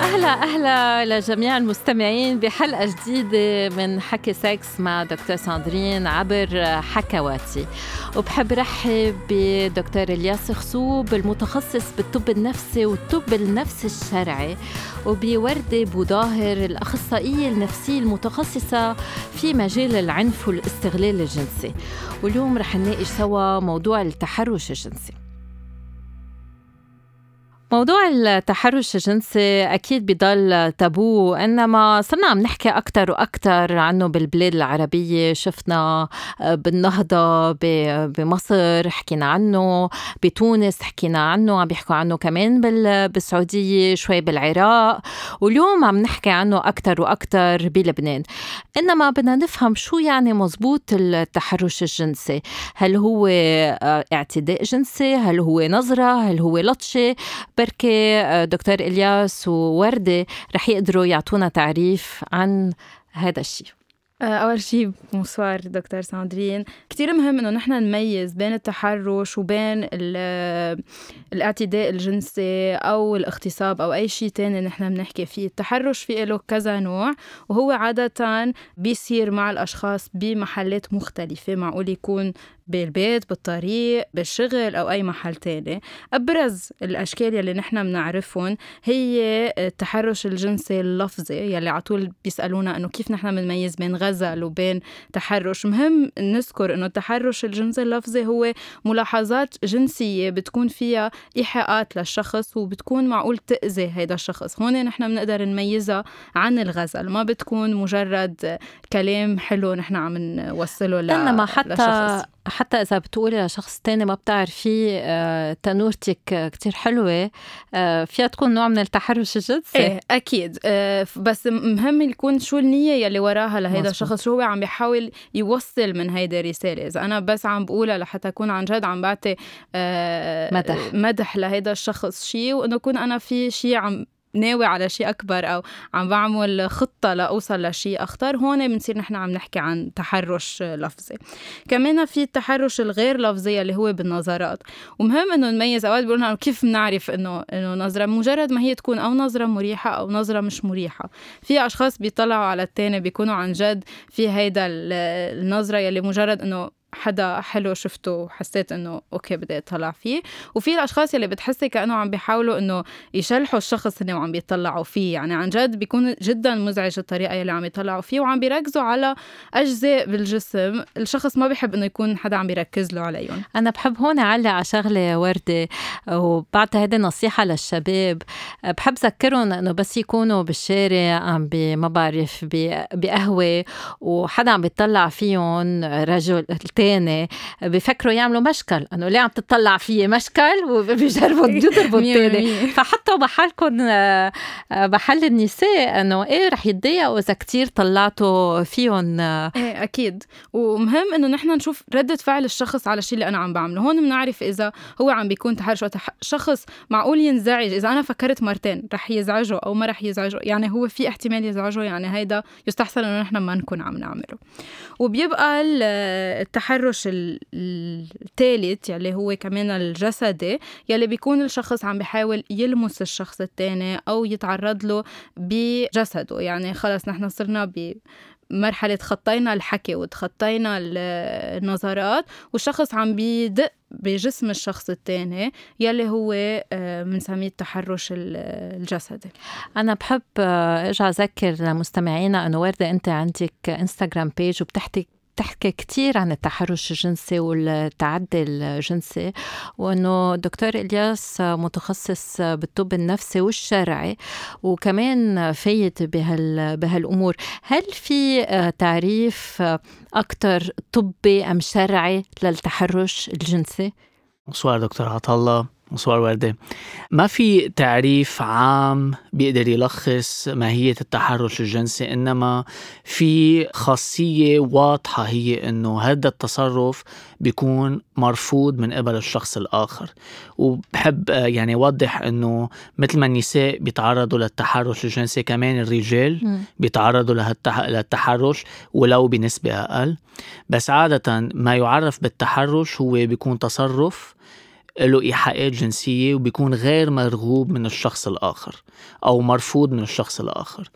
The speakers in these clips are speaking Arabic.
أهلا أهلا لجميع المستمعين بحلقة جديدة من حكي سكس مع دكتور ساندرين عبر حكواتي. وبحب رحب بدكتور إلياس خصوب المتخصص بالطب النفسي والطب النفسي الشرعي وبوردة بوظاهر الأخصائية النفسية المتخصصة في مجال العنف والاستغلال الجنسي. واليوم رح نناقش سوا موضوع التحرش الجنسي. موضوع التحرش الجنسي أكيد بضل تابو إنما صرنا عم نحكي أكتر وأكتر عنه بالبلاد العربية. شفنا آه، بالنهضة بمصر حكينا عنه بتونس حكينا عنه عم بيحكوا عنه كمان بالسعودية شوي بالعراق. واليوم عم نحكي عنه أكتر وأكتر بلبنان. إنما بدنا نفهم شو يعني مزبوط التحرش الجنسي. هل هو آه، اعتداء جنسي؟ هل هو نظرة؟ هل هو لطشة؟ بركي آه، دكتور إلياس ووردة رح يقدروا يعطونا تعريف عن هذا الشيء. آه، أول شيء bonsoir دكتور ساندرين. كتير مهم إنه نحن نميز بين التحرش وبين الاعتداء الجنسي أو الاغتصاب أو أي شيء تاني نحن بنحكي فيه. التحرش في له كذا نوع وهو عادة بيصير مع الأشخاص بمحلات مختلفة. معقول يكون بالبيت بالطريق بالشغل أو أي محل تاني. أبرز الأشكال يلي نحن بنعرفهم هي التحرش الجنسي اللفظي يلي على طول بيسألونا إنه كيف نحن بنميز بين غزل وبين تحرش. مهم نذكر إنه التحرش الجنسي اللفظي هو ملاحظات جنسية بتكون فيها إيحاءات للشخص وبتكون معقول تأذي هيدا الشخص. هون نحن بنقدر نميزها عن الغزل ما بتكون مجرد كلام حلو نحن عم نوصله إنما حتى. حتى إذا بتقولي لشخص تاني ما بتعرفيه آه، تنورتك كتير حلوة. آه، فيها تكون نوع من التحرش الجنسي إيه أكيد. آه، بس مهم يكون شو النية يلي وراها لهيدا الشخص شو هو عم بيحاول يوصل من هيدا الرسالة إذا أنا بس عم بقولها لحتى أكون عن جد عم بعطي مدح. مدح لهيدا الشخص شيء وإنه أكون أنا في شيء عم ناوي على شيء أكبر أو عم بعمل خطة لأوصل لشيء أخطر هون بنصير نحن عم نحكي عن تحرش لفظي. كمان في التحرش الغير لفظي اللي هو بالنظرات. ومهم إنه نميز أوقات بيقولنا كيف بنعرف إنه إنه نظرة؟ مجرد ما هي تكون أو نظرة مريحة أو نظرة مش مريحة. في أشخاص بيطلعوا على التاني بيكونوا عن جد في هيدا النظرة يلي مجرد إنه حدا حلو شفته وحسيت إنه أوكي بدي أطلع فيه. وفي الأشخاص اللي بتحسي كأنه عم بيحاولوا إنه يشلحوا الشخص اللي عم بيطلعوا فيه. يعني عن جد بيكون جدا مزعج الطريقة اللي عم يطلعوا فيه وعم بيركزوا على أجزاء بالجسم. الشخص ما بيحب إنه يكون حدا عم بيركز له عليهم. أنا بحب هون أعلق على شغلة وردة وبعتها هيدي نصيحة للشباب. بحب ذكرهم إنه بس يكونوا بالشارع عم ما بعرف بقهوة وحدا عم بيطلع فيهم رجل التاني بفكروا يعملوا مشكل. انه ليه عم تطلع فيي مشكل؟ وبيجربوا يضربوا التاني. فحطوا بحالكم آه، بحل النساء إنه إيه رح يتضايقوا إذا كتير طلعتوا فيهم إيه أكيد. ومهم إنه نحن نشوف ردة فعل الشخص على الشيء اللي أنا عم بعمله. هون بنعرف إذا هو عم بيكون تحرش شخص معقول ينزعج. إذا أنا فكرت مرتين رح يزعجه أو ما رح يزعجه. يعني هو في احتمال يزعجه. يعني هيدا يستحسن إنه نحن ما نكون عم نعمله. وبيبقى التحرش التحرش الثالث يلي هو كمان الجسدي يلي بيكون الشخص عم بيحاول يلمس الشخص الثاني أو يتعرض له بجسده. يعني خلص نحن صرنا ب مرحلة تخطينا الحكي وتخطينا النظرات والشخص عم بيدق بجسم الشخص الثاني يلي هو بنسميه آه، التحرش الجسدي. أنا بحب آه، أرجع أذكر لمستمعينا أنه وردة أنت عندك انستغرام بيج وبتحكي بتحكي كتير عن التحرش الجنسي والتعدي الجنسي وإنه دكتور إلياس متخصص بالطب النفسي والشرعي وكمان فايت بهال بهالأمور. هل في تعريف أكثر طبي أم شرعي للتحرش الجنسي؟ سؤال دكتور عطله سؤال وردة. ما في تعريف عام بيقدر يلخص ماهية التحرش الجنسي إنما في خاصية واضحة هي إنه هذا التصرف بيكون مرفوض من قبل الشخص الآخر. وبحب يعني أوضح إنه مثل ما النساء بيتعرضوا للتحرش الجنسي كمان الرجال بيتعرضوا للتحرش ولو بنسبة أقل. بس عادة ما يعرف بالتحرش هو بيكون تصرف له إيحاءات جنسية وبيكون غير مرغوب من الشخص الآخر أو مرفوض من الشخص الآخر.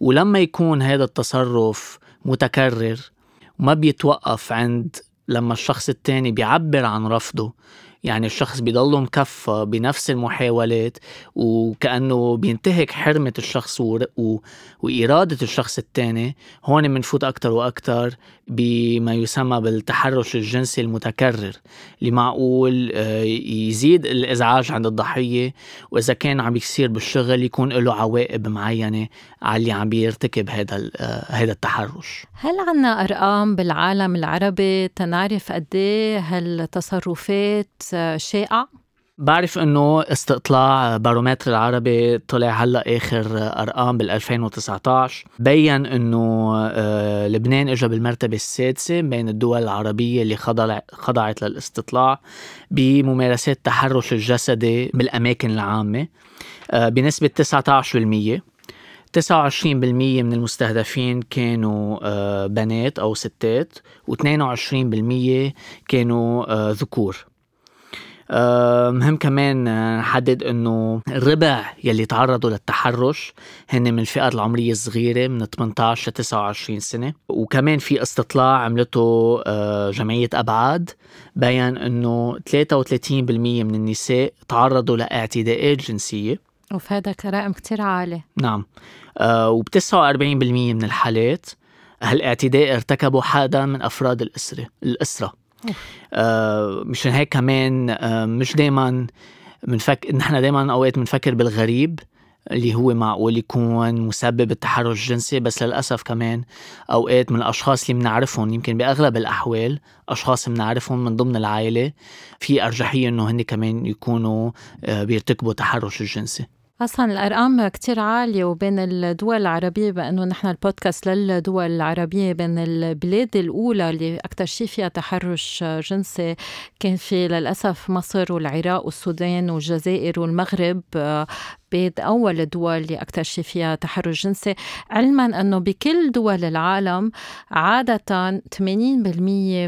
ولما يكون هذا التصرف متكرر وما بيتوقف عند لما الشخص التاني بيعبر عن رفضه يعني الشخص بيضله مكفى بنفس المحاولات وكأنه بينتهك حرمة الشخص و... وإرادة الشخص الثاني هون بنفوت أكتر وأكتر بما يسمى بالتحرش الجنسي المتكرر اللي معقول آه، يزيد الإزعاج عند الضحية وإذا كان عم يصير بالشغل يكون له عواقب معينة على اللي عم بيرتكب هذا آه، هذا التحرش. هل عنا أرقام بالعالم العربي تنعرف قد إيه هالتصرفات شائعة؟ بعرف إنه استطلاع بارومتر العربي طلع هلأ آخر أرقام بال 2019 بين إنه آه، لبنان اجى بالمرتبة السادسة بين الدول العربية اللي خضعت للاستطلاع بممارسات التحرش الجسدي بالأماكن العامة آه، بنسبة 19% 29% من المستهدفين كانوا آه، بنات أو ستات و22% كانوا ذكور. مهم كمان نحدد إنه الربع يلي تعرضوا للتحرش هن من الفئات العمرية الصغيرة من 18 ل 29 سنة. وكمان في استطلاع عملته آه، جمعية أبعاد بيان إنه 33% من النساء تعرضوا لاعتداءات جنسية. وفهذا رقم كتير عالي. نعم. آه، وب 49% من الحالات هالاعتداء ارتكبوا حدا من أفراد الأسرة الأسرة. آه مشان هيك كمان آه مش دايما بنفكر نحن دايما أوقات بنفكر بالغريب اللي هو معقول يكون مسبب التحرش الجنسي بس للأسف كمان أوقات من الأشخاص اللي بنعرفهم يمكن بأغلب الأحوال أشخاص بنعرفهم من ضمن العائلة في أرجحية إنه هن كمان يكونوا آه، بيرتكبوا تحرش الجنسي. أصلا الأرقام كتير عالية وبين الدول العربية بأنه نحن البودكاست للدول العربية بين البلاد الأولى اللي أكثر شيء فيها تحرش جنسي كان في للأسف مصر والعراق والسودان والجزائر والمغرب. بيد أول الدول اللي أكثر شيء فيها تحرش جنسي. علما أنه بكل دول العالم عادة 80%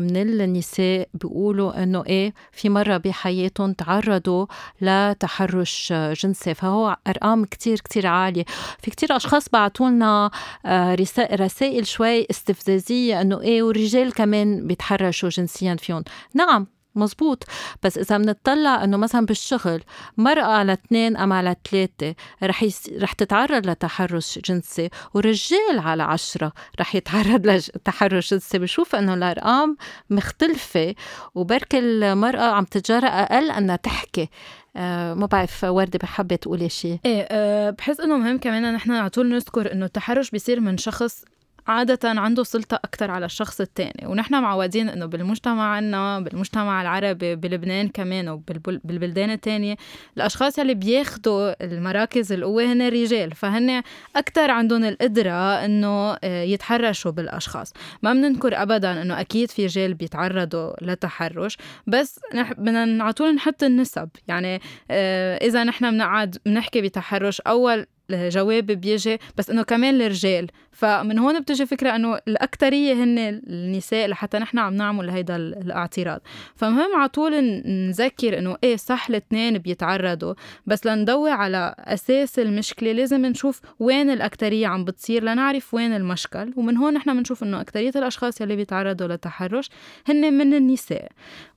من النساء بيقولوا أنه إيه في مرة بحياتهم تعرضوا لتحرش جنسي فهو أرقام كتير كتير عالية. في كتير أشخاص بعثوا لنا آه، رسائل شوي استفزازية أنه إيه والرجال كمان بيتحرشوا جنسيا فيهم. نعم مزبوط بس إذا بنطلع إنه مثلا بالشغل مرأة على اثنين أم على ثلاثة رح يس... رح تتعرض لتحرش جنسي ورجال على عشرة رح يتعرض لتحرش جنسي. بشوف إنه الأرقام مختلفة وبركي المرأة عم تتجرأ أقل أنها تحكي. آه ما بعرف وردة بحبة تقولي شيء إيه أه بحس إنه مهم كمان نحن على طول نذكر إنه التحرش بيصير من شخص عادة عنده سلطة أكثر على الشخص الثاني ونحن معودين إنه بالمجتمع عنا بالمجتمع العربي بلبنان كمان وبالبلدان الثانية الأشخاص اللي بياخدوا المراكز القوة هن الرجال فهن أكثر عندهم القدرة إنه آه، يتحرشوا بالأشخاص. ما بننكر أبدا إنه أكيد في رجال بيتعرضوا لتحرش بس بدنا على طول نحط النسب. يعني آه، إذا نحن بنقعد بنحكي بتحرش أول جواب بيجي بس إنه كمان الرجال. فمن هون بتجي فكرة إنه الاكثريه هن النساء لحتى نحن عم نعمل هيدا الاعتراض. فمهم على طول نذكر إنه إيه صح الاثنين بيتعرضوا بس لندور على أساس المشكلة لازم نشوف وين الاكثريه عم بتصير لنعرف وين المشكل. ومن هون نحن بنشوف إنه اكثريه الأشخاص يلي بيتعرضوا للتحرش هن من النساء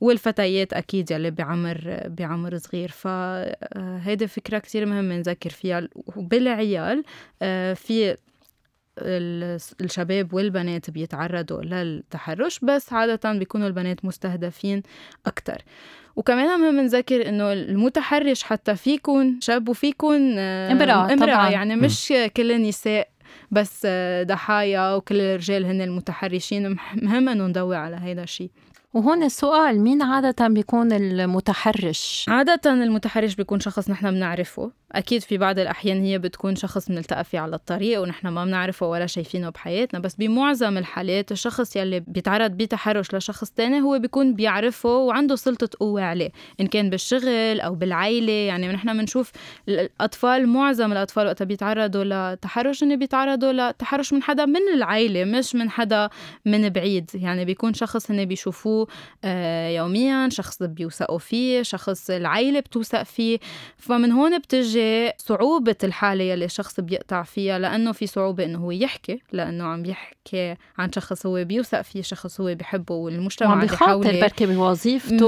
والفتيات أكيد يلي بعمر بعمر صغير. فهيدي فكرة كثير مهم نذكر فيها. بالعيال آه، في الشباب والبنات بيتعرضوا للتحرش بس عادة بيكونوا البنات مستهدفين أكتر. وكمان مهم نذكر إنه المتحرش حتى في يكون شاب وفي يكون امرأة امرأة طبعا. يعني مش كل النساء بس آه، ضحايا وكل الرجال هن المتحرشين. مهم إنه نضوي على هيدا الشيء وهون السؤال مين عادة بيكون المتحرش؟ عادة المتحرش بيكون شخص نحن بنعرفه. أكيد في بعض الأحيان هي بتكون شخص بنلتقى فيه على الطريق ونحن ما بنعرفه ولا شايفينه بحياتنا بس بمعظم الحالات الشخص يلي بيتعرض بتحرش لشخص تاني هو بيكون بيعرفه وعنده سلطة قوة عليه إن كان بالشغل أو بالعيلة يعني نحن بنشوف الأطفال معظم الأطفال وقت بيتعرضوا لتحرش إن بيتعرضوا لتحرش من حدا من العيلة مش من حدا من بعيد يعني بيكون شخص هن بيشوفوه آه، يوميا شخص بيوثقوا فيه شخص العيلة بتوثق فيه فمن هون بتجي بتيجي صعوبة الحالة يلي الشخص بيقطع فيها لأنه في صعوبة إنه هو يحكي لأنه عم يحكي عن شخص هو بيوثق فيه شخص هو بيحبه والمجتمع عم بيخاطر بركي بوظيفته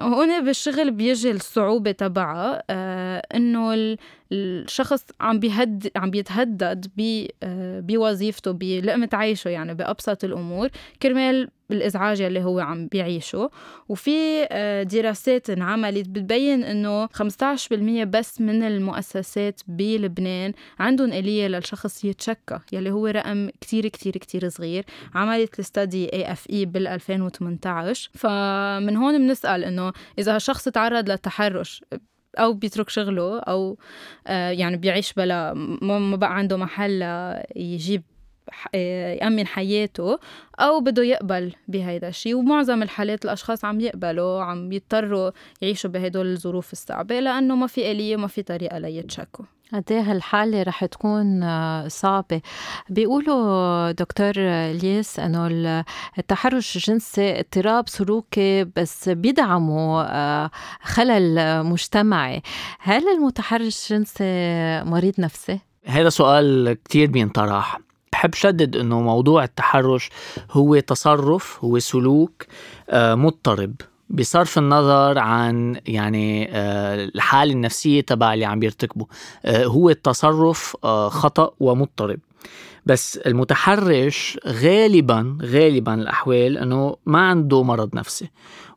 هون بالشغل بيجي الصعوبة تبعها آه إنه الشخص عم بيهد عم بيتهدد آه، بوظيفته بلقمة عيشه يعني بأبسط الأمور. كرمال الإزعاج اللي هو عم بيعيشه. وفي آه، دراسات انعملت بتبين إنه 15% بس من المؤسسات بلبنان عندهم آلية للشخص يتشكى يلي هو رقم كتير كتير كتير صغير. عملت الاستدي اي اف اي بال 2018 فمن هون بنسأل إنه إذا الشخص تعرض للتحرش أو بيترك شغله أو آه، يعني بيعيش بلا ما بقى عنده محل يجيب يأمن حياته أو بده يقبل بهيدا الشيء ومعظم الحالات الأشخاص عم يقبلوا عم يضطروا يعيشوا بهدول الظروف الصعبة لأنه ما في آلية ما في طريقة ليتشكوا قد إيه هالحالة رح تكون آه، صعبة؟ بيقولوا دكتور إلياس إنه التحرش الجنسي اضطراب سلوكي بس بيدعموا آه، خلل مجتمعي. هل المتحرش الجنسي مريض نفسي؟ هذا سؤال كتير بينطرح. بحب شدد إنه موضوع التحرش هو تصرف هو سلوك آه، مضطرب. بصرف النظر عن يعني آه، الحالة النفسية تبع اللي عم بيرتكبه. آه، هو التصرف خطأ ومضطرب. بس المتحرش غالبا غالبا الأحوال إنه ما عنده مرض نفسي.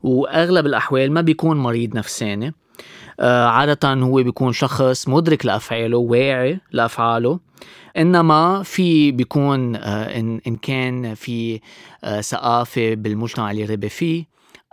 وأغلب الأحوال ما بيكون مريض نفساني. عادة هو بيكون شخص مدرك لأفعاله واعي لأفعاله. إنما في بيكون آه، إن إن كان في آه، ثقافه بالمجتمع اللي ربي فيه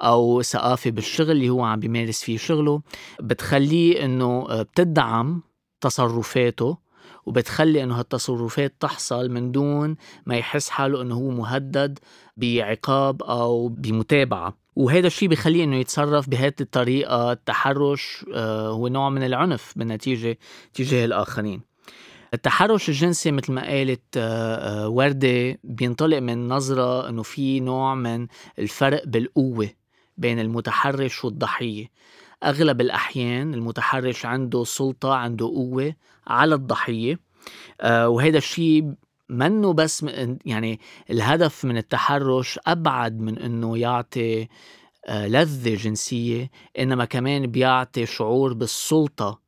أو ثقافه بالشغل اللي هو عم بيمارس فيه شغله بتخليه إنه آه، بتدعم تصرفاته وبتخلي إنه هالتصرفات تحصل من دون ما يحس حاله إنه هو مهدد بعقاب أو بمتابعة. وهذا الشيء بخليه إنه يتصرف بهذه الطريقة التحرش هو نوع من العنف بالنتيجة تجاه الآخرين. التحرش الجنسي مثل ما قالت آه، آه، وردة بينطلق من نظرة أنه في نوع من الفرق بالقوة بين المتحرش والضحية. أغلب الأحيان المتحرش عنده سلطة عنده قوة على الضحية آه، وهذا الشيء منه بس يعني الهدف من التحرش أبعد من أنه يعطي لذة جنسية إنما كمان بيعطي شعور بالسلطة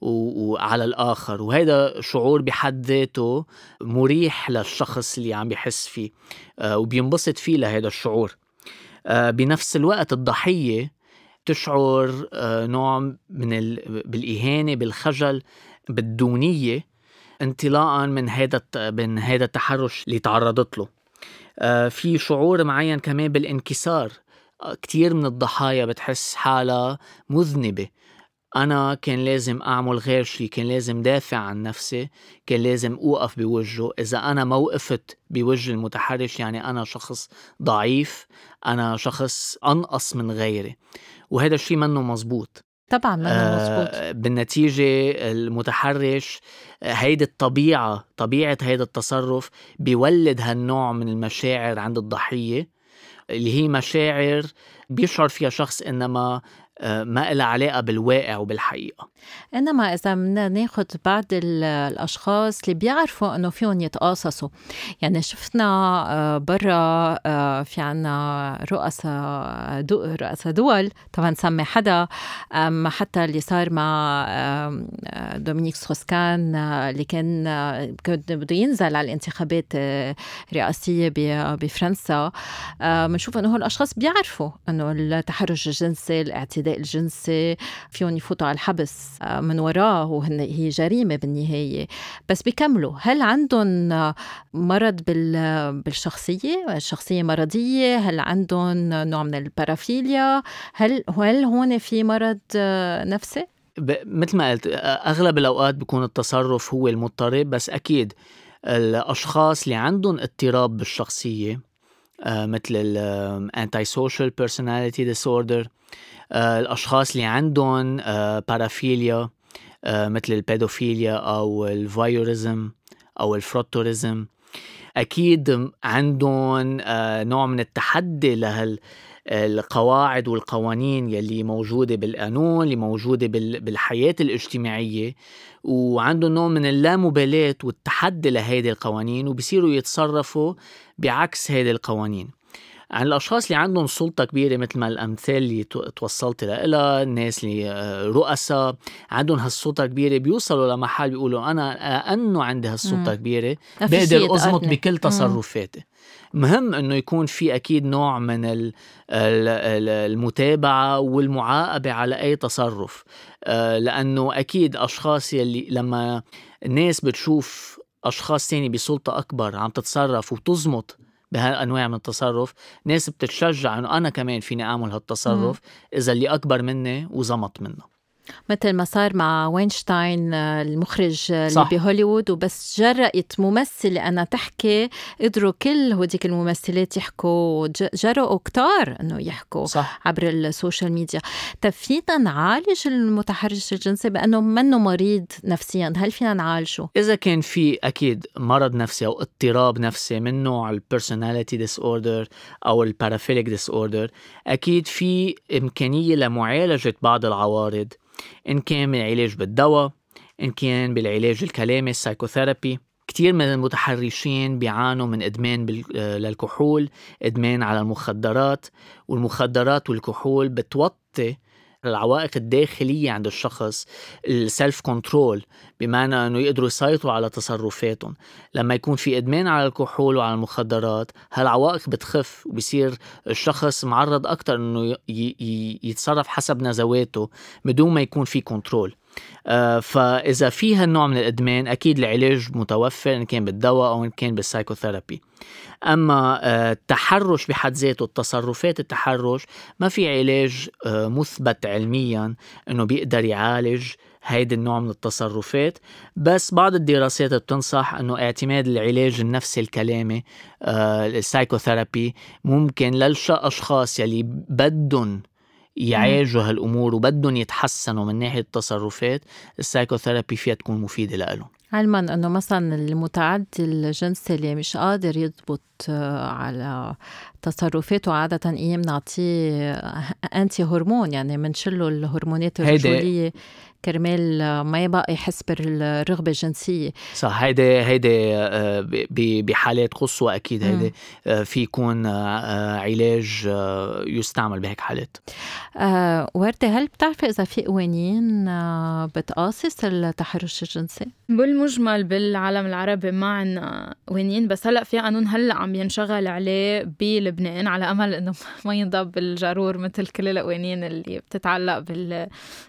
وعلى الآخر. وهذا شعور بحد ذاته مريح للشخص اللي عم بيحس فيه آه، وبينبسط فيه لهذا الشعور. آه، بنفس الوقت الضحية تشعر آه، نوع من ال... بالإهانة بالخجل بالدونية. انطلاقا من هذا من هذا التحرش اللي تعرضت له. في شعور معين كمان بالانكسار. كتير من الضحايا بتحس حالها مذنبة. أنا كان لازم أعمل غير شيء كان لازم دافع عن نفسي كان لازم أوقف بوجهه. إذا أنا ما وقفت بوجه المتحرش يعني أنا شخص ضعيف أنا شخص أنقص من غيري. وهذا الشيء منه مزبوط طبعا آه مزبوط بالنتيجة المتحرش هيدي الطبيعة طبيعة هيدا التصرف بيولد هالنوع من المشاعر عند الضحية اللي هي مشاعر بيشعر فيها شخص إنما آه، ما لها علاقة بالواقع وبالحقيقة. إنما إذا بدنا ناخذ بعض الأشخاص اللي بيعرفوا إنه فيهم يتقاصصوا. يعني شفنا آه، برا آه، في عنا رؤساء رؤساء دول طبعا سمي حدا حتى اللي صار مع دومينيك سخوسكان آه، اللي كان بده ينزل على الانتخابات الرئاسيه بفرنسا. بنشوف إنه هول الأشخاص بيعرفوا إنه التحرش الجنسي الاعتداء الجنسي فيهم يفوتوا على الحبس. من وراه وهي جريمة بالنهاية. بس بيكملوا هل عندهم مرض بالشخصية؟ الشخصية مرضية؟ هل عندهم نوع من ال paraphilia هل هل هون في مرض نفسي؟ مثل ما قلت أغلب الأوقات بيكون التصرف هو المضطرب بس أكيد الأشخاص اللي عندهم اضطراب بالشخصية مثل ال antisocial personality disorder الأشخاص اللي عندهم paraphilia آه، مثل البيدوفيليا أو ال voyeurism أو ال frotteurism أكيد عندهم آه، نوع من التحدي لهال القواعد والقوانين يلي موجودة بالقانون اللي موجودة بالحياة الاجتماعية وعندهم نوع من اللامبالاة والتحدي لهيدي القوانين وبصيروا يتصرفوا بعكس هيدي القوانين. عن الأشخاص اللي عندهم سلطة كبيرة مثل ما الأمثال اللي توصلت لها الناس اللي آه، رؤساء عندهم هالسلطة كبيرة بيوصلوا لمحل بيقولوا أنا لأنه عندي هالسلطة كبيرة بقدر اضبط بكل تصرفاتي. مهم إنه يكون في أكيد نوع من المتابعة والمعاقبة على أي تصرف. آه، لأنه أكيد أشخاص يلي لما الناس بتشوف أشخاص تاني بسلطة أكبر عم تتصرف وتزمط بهالأنواع من التصرف ناس بتتشجع إنه أنا كمان فيني أعمل هالتصرف إذا اللي أكبر مني وزمط منه. مثل ما صار مع وينشتاين آه، المخرج آه، اللي بهوليوود. وبس جرأت ممثلة إنها تحكي قدروا كل هوديك الممثلات يحكوا جرأوا كتار إنه يحكوا صح. عبر ال social media. طيب فينا نعالج المتحرش الجنسي بأنه منه مريض نفسيا. هل فينا نعالجه؟ إذا كان في أكيد مرض نفسي أو اضطراب نفسي من نوع ال personality disorder أو ال paraphilic disorder أكيد في إمكانية لمعالجة بعض العوارض. إن كان بالعلاج بالدواء إن كان بالعلاج الكلامي ال psychotherapy. كتير من المتحرشين بيعانوا من إدمان آه، للكحول إدمان على المخدرات والمخدرات والكحول بتوطي العوائق الداخلية عند الشخص ال self control بمعنى أنه يقدروا يسيطروا على تصرفاتهم. لما يكون في إدمان على الكحول وعلى المخدرات هالعوائق بتخف وبصير الشخص معرض أكتر أنه يتصرف حسب نزواته بدون ما يكون في control فإذا في هالنوع من الإدمان أكيد العلاج متوفر إن كان بالدواء أو إن كان بال psychotherapy أما آه، التحرش بحد ذاته التصرفات التحرش ما في علاج آه، مثبت علميا إنه بيقدر يعالج هيدي النوع من التصرفات. بس بعض الدراسات بتنصح إنه اعتماد العلاج النفسي الكلامي ال psychotherapy ممكن للأشخاص يلي بدهم يعالجوا هالأمور وبدهم يتحسنوا من ناحية التصرفات ال psychotherapy فيها تكون مفيدة لهم علما إنه مثلا المتعدي الجنسي اللي مش قادر يضبط آه، على تصرفاته عادة أيام نعطيه أنتي هرمون يعني منشله الهرمونات الرجولية. كرمال ما يبقى يحس بالرغبة الجنسية. صح هيدي هيدي آه، بحالات قصوى أكيد هيدي آه، في يكون آه، علاج يستعمل بهيك حالات. وردة هل بتعرفي إذا في قوانين بتقاصص التحرش الجنسي؟ بالمجمل بالعالم العربي ما عنا قوانين بس هلأ في قانون هلأ عم ينشغل عليه بلبنان على أمل إنه ما ينضب بالجرور مثل كل القوانين اللي بتتعلق بال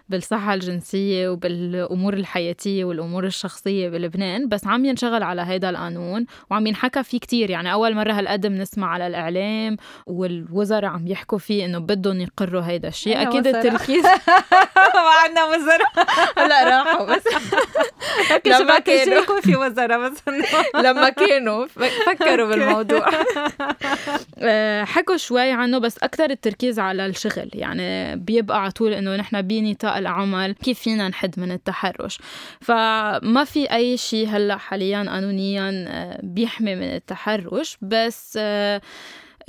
بالصحة الجنسية. النفسية وبالأمور الحياتية والأمور الشخصية بلبنان بس عم ينشغل على هيدا القانون وعم ينحكى فيه كتير. يعني أول مرة هالقد بنسمع على الإعلام والوزراء عم يحكوا فيه إنه بدهم يقروا هيدا الشيء. أكيد التركيز ما عندنا وزراء. هلا راحوا بس. لما كانوا. في وزراء بس لما كانوا. فكروا بالموضوع. آه، حكوا شوي عنه بس أكثر التركيز على الشغل. يعني بيبقى على طول إنه نحن بنطاق العمل كيف فينا نحد من التحرش. فما في أي شيء هلأ حاليا قانونيا آه، بيحمي من التحرش. بس آه،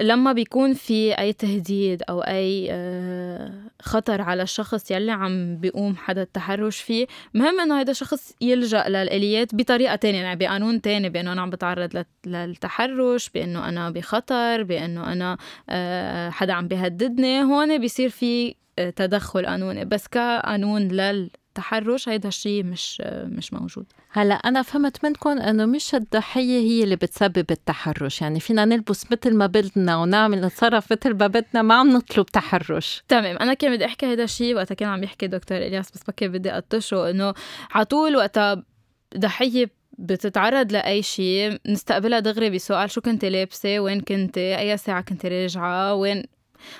لما بيكون في أي تهديد أو أي آه، خطر على الشخص يلي عم بيقوم حدا التحرش فيه مهم إنه هذا الشخص يلجأ للآليات بطريقة تانية. يعني بقانون تاني بأنه أنا عم بتعرض للتحرش بأنه أنا بخطر بأنه أنا حدا عم بيهددني. هون بيصير في تدخل قانوني بس كقانون لل التحرش هيدا الشيء مش مش موجود. هلا أنا فهمت منكم إنه مش الضحية هي اللي بتسبب التحرش. يعني فينا نلبس مثل ما بدنا ونعمل نتصرف مثل ما بدنا ما عم نطلب تحرش. تمام. أنا كان بدي أحكي هيدا الشيء وقتها كان عم يحكي دكتور إلياس بس بكي بدي أطشه إنه على طول وقتها ضحية بتتعرض لأي شيء نستقبلها دغري بسؤال شو كنت لابسة؟ وين كنت؟ أي ساعة كنت راجعة؟ وين؟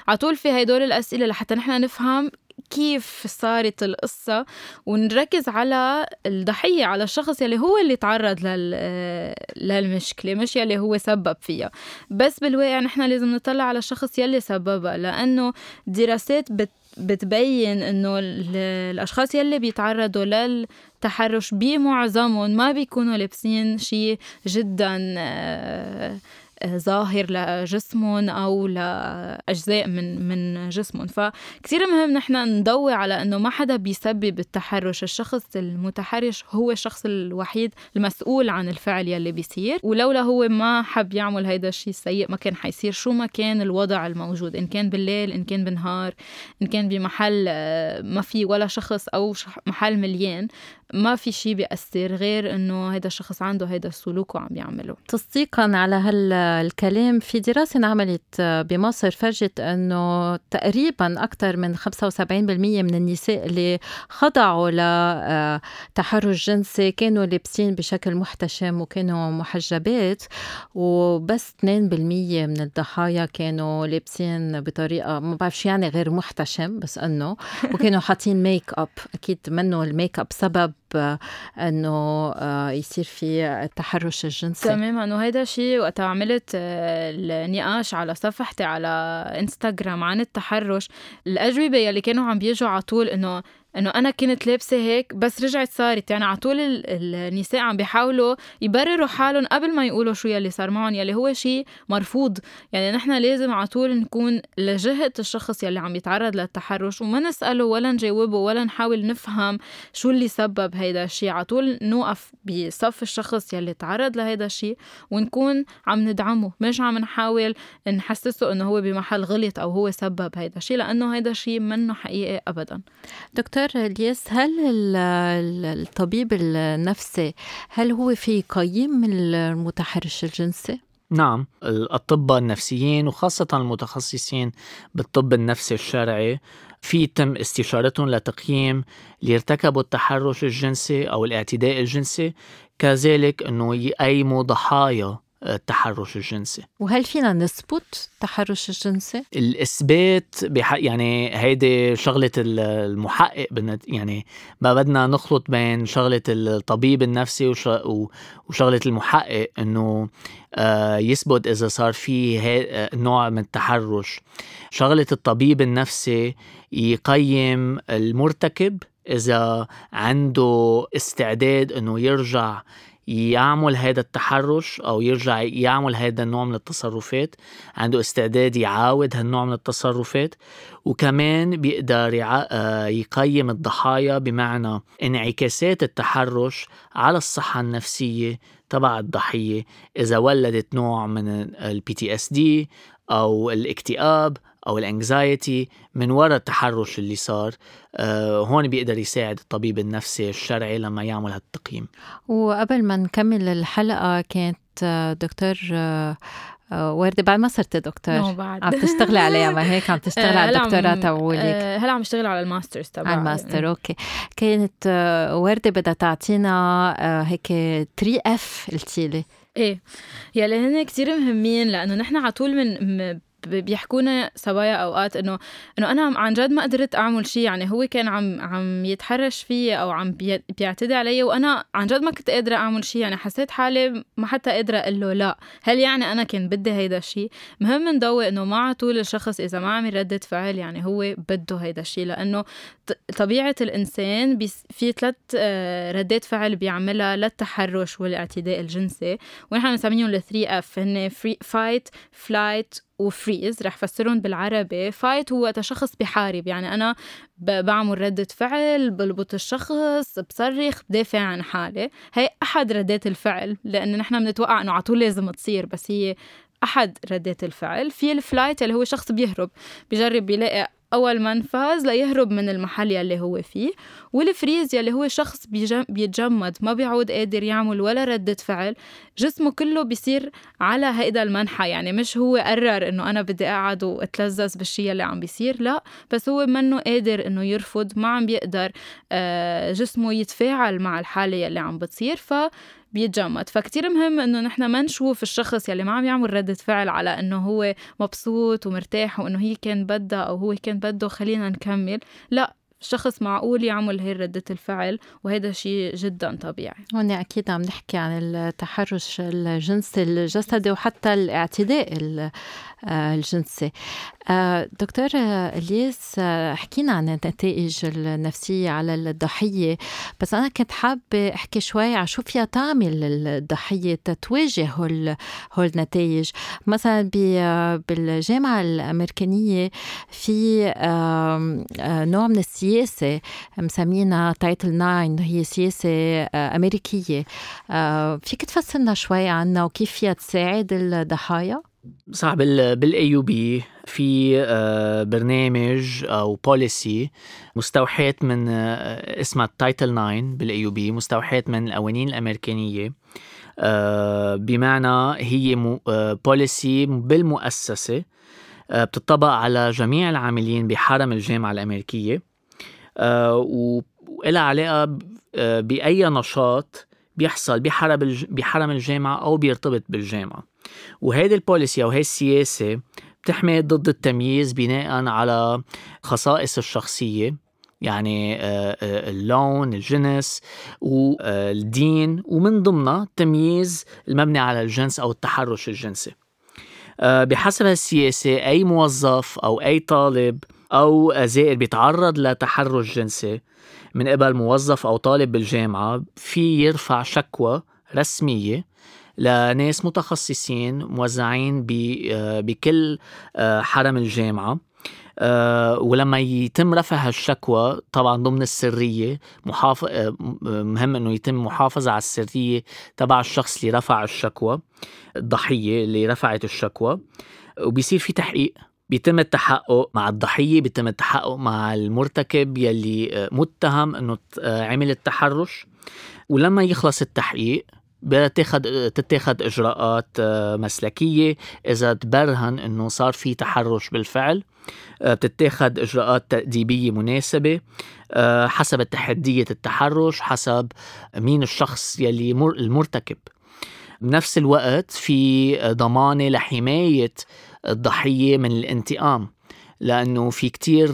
على طول في هدول الأسئلة لحتى نحن نفهم كيف صارت القصة ونركز على الضحية على الشخص يلي هو اللي تعرض لل... للمشكلة مش يلي هو سبب فيها. بس بالواقع نحن لازم نطلع على الشخص يلي سببها لأنه دراسات بت... بتبين إنه الأشخاص يلي بيتعرضوا للتحرش بمعظمهم ما بيكونوا لابسين شيء جدا آه ظاهر لجسمهم أو لأجزاء من من جسمهم. فكثير مهم نحن نضوي على إنه ما حدا بيسبب التحرش. الشخص المتحرش هو الشخص الوحيد المسؤول عن الفعل يلي بيصير. ولولا هو ما حب يعمل هيدا الشيء السيء ما كان حيصير. شو ما كان الوضع الموجود إن كان بالليل إن كان بالنهار إن كان بمحل آه، ما في ولا شخص أو محل مليان ما في شيء بيأثر. غير إنه هذا الشخص عنده هذا السلوك وعم يعمله. تصديقا على هالكلام في دراسة انعملت بمصر فرجت أنه تقريبا أكثر من 75% من النساء اللي خضعوا لتحرش جنسي كانوا لابسين بشكل محتشم وكانوا محجبات وبس 2% من الضحايا كانوا لابسين بطريقة ما بعرف شو يعني غير محتشم بس إنه وكانوا حاطين make up أكيد منه ال make up سبب أنه آه، يصير في التحرش الجنسي. تماما. انه هيدا شيء وقت عملت آه، النقاش على صفحتي على إنستغرام عن التحرش. الأجوبة يلي كانوا عم بيجوا على طول إنه إنه أنا كنت لابسة هيك بس رجعت صارت. يعني على طول النساء عم بيحاولوا يبرروا حالهم قبل ما يقولوا شو يلي صار معهم يلي هو شيء مرفوض. يعني نحن لازم على طول نكون لجهة الشخص يلي عم يتعرض للتحرش وما نسأله ولا نجاوبه ولا نحاول نفهم شو اللي سبب هيدا الشيء على طول نوقف بصف الشخص يلي تعرض لهيدا الشيء ونكون عم ندعمه. مش عم نحاول نحسسه إنه هو بمحل غلط أو هو سبب هيدا الشيء لأنه هيدا الشيء منه حقيقي ابدا. دكتور دكتور الياس هل الطبيب النفسي هل هو في يقيم المتحرش الجنسي؟ نعم الأطباء النفسيين وخاصة المتخصصين بالطب النفسي الشرعي في يتم استشارتهم لتقييم اللي ارتكبوا التحرش الجنسي أو الاعتداء الجنسي كذلك أنه يقيموا ضحايا التحرش الجنسي وهل فينا نثبت التحرش الجنسي؟ الإثبات بح... يعني هيدي شغلة المحقق. يعني ما بدنا نخلط بين شغلة الطبيب النفسي وش... وشغلة المحقق إنه آه يثبت إذا صار في هي... نوع من التحرش شغلة الطبيب النفسي يقيم المرتكب إذا عنده استعداد إنه يرجع يعمل هذا التحرش أو يرجع يعمل هذا النوع من التصرفات. عنده استعداد يعاود هالنوع من التصرفات وكمان بيقدر آه، يقيم الضحايا بمعنى انعكاسات التحرش على الصحة النفسية تبع الضحية. إذا ولدت نوع من ال PTSD أو الاكتئاب أو ال anxiety من وراء التحرش اللي صار آه هون بيقدر يساعد الطبيب النفسي الشرعي لما يعمل هالتقييم. وقبل ما نكمل الحلقة كانت آه، دكتور آه، وردة بعد ما صرت دكتور بعد. عم تشتغلي عليها ما هيك؟ عم تشتغلي على الدكتوراه تبعولك هلا عم اشتغل على ال master's تبعي. على الماستر أوكي. كانت وردة بدها تعطينا هيك 3 اف قلتي لي. إيه. يلي هن كثير مهمين لأنه نحن على طول من بيحكونا صبايا أوقات انه إنه أنا عن جد ما قدرت أعمل شيء يعني هو كان عم عم يتحرش فيي أو عم بيعتدي علي وأنا عن جد ما كنت قادرة أعمل شيء يعني حسيت حالي ما حتى قادرة أقول له لا. هل يعني أنا كان بدي هيدا الشيء مهم نضوي إنه ما على طول الشخص إذا ما عم يردد فعل يعني هو بده هيدا الشيء لأنه طبيعة الإنسان في ثلاث آه، ردات فعل بيعملها للتحرش والاعتداء الجنسي. ونحن بنسميهم ال 3 F هن fight flight و freeze رح فسرهم بالعربي. fight هو شخص بحارب. يعني أنا بعمل ردة فعل بلبط الشخص بصرخ بدافع عن حالي. هي أحد ردات الفعل لأن نحن بنتوقع أنه على طول لازم تصير بس هي أحد ردات الفعل. في ال flight اللي هو شخص بيهرب بجرب يلاقي أول منفذ ليهرب من المحل يلي هو فيه والفريز يلي هو شخص بيتجمد ما بيعود قادر يعمل ولا ردة فعل جسمه كله بيصير على هيدا المنحى يعني مش هو قرر إنه أنا بدي أقعد وأتلذذ بالشي اللي عم بيصير لا بس هو منه قادر إنه يرفض ما عم بيقدر آه، جسمه يتفاعل مع الحالة يلي عم بتصير ف بيتجمد. فكتير مهم إنه نحن ما نشوف الشخص يلي ما عم يعمل ردة فعل على إنه هو مبسوط ومرتاح وإنه هي كان بدها أو هو كان بده خلينا نكمل. لا شخص معقول يعمل هي ردة الفعل وهذا شيء جدا طبيعي. هون أكيد عم نحكي عن التحرش الجنسي الجسدي وحتى الاعتداء الجنسي آه، دكتور الياس آه، حكينا عن النتائج النفسية على الضحية. بس أنا كنت حابة أحكي شوي عن شو فيها تعمل الضحية تتواجه هول, هول النتائج. مثلا بالجامعة الأمريكانية في نوع من السياسة مسمينها Title 9 هي سياسة أمريكية. فيك تفسرنا شوي عنها وكيف فيها تساعد الضحايا؟ صح بال AUB في آه، برنامج أو policy مستوحاة من آه، اسمها Title 9 بال AUB مستوحاة من القوانين الأمريكانية. آه، بمعنى هي بوليسي بالمؤسسة بتطبق على جميع العاملين بحرم الجامعة الأمريكية. وإلها علاقة بأي نشاط بيحصل بحرم الجامعة أو بيرتبط بالجامعة. وهيدي البوليسي أو هي السياسة بتحمي ضد التمييز بناء على خصائص الشخصية يعني آه، آه، اللون الجنس والدين ومن ضمنها تمييز المبني على الجنس أو التحرش الجنسي. آه، بحسب السياسة أي موظف أو أي طالب أو زائر بيتعرض لتحرش جنسي من قبل موظف أو طالب بالجامعة في يرفع شكوى رسمية لناس متخصصين موزعين آه، بكل آه، حرم الجامعة. أه ولما يتم رفع هالشكوى طبعا ضمن السرية محاف... مهم إنه يتم محافظة على السرية تبع الشخص اللي رفع الشكوى الضحية اللي رفعت الشكوى. وبيصير في تحقيق. بيتم التحقق مع الضحية بيتم التحقق مع المرتكب يلي آه، متهم إنه عمل التحرش. ولما يخلص التحقيق بتاخد تتاخد إجراءات آه، مسلكية. إذا تبرهن إنه صار في تحرش بالفعل آه، بتتاخد إجراءات تأديبية مناسبة آه، حسب تحدية التحرش حسب مين الشخص يلي المرتكب. بنفس الوقت في ضمانة لحماية الضحية من الانتقام. لأنه في كتير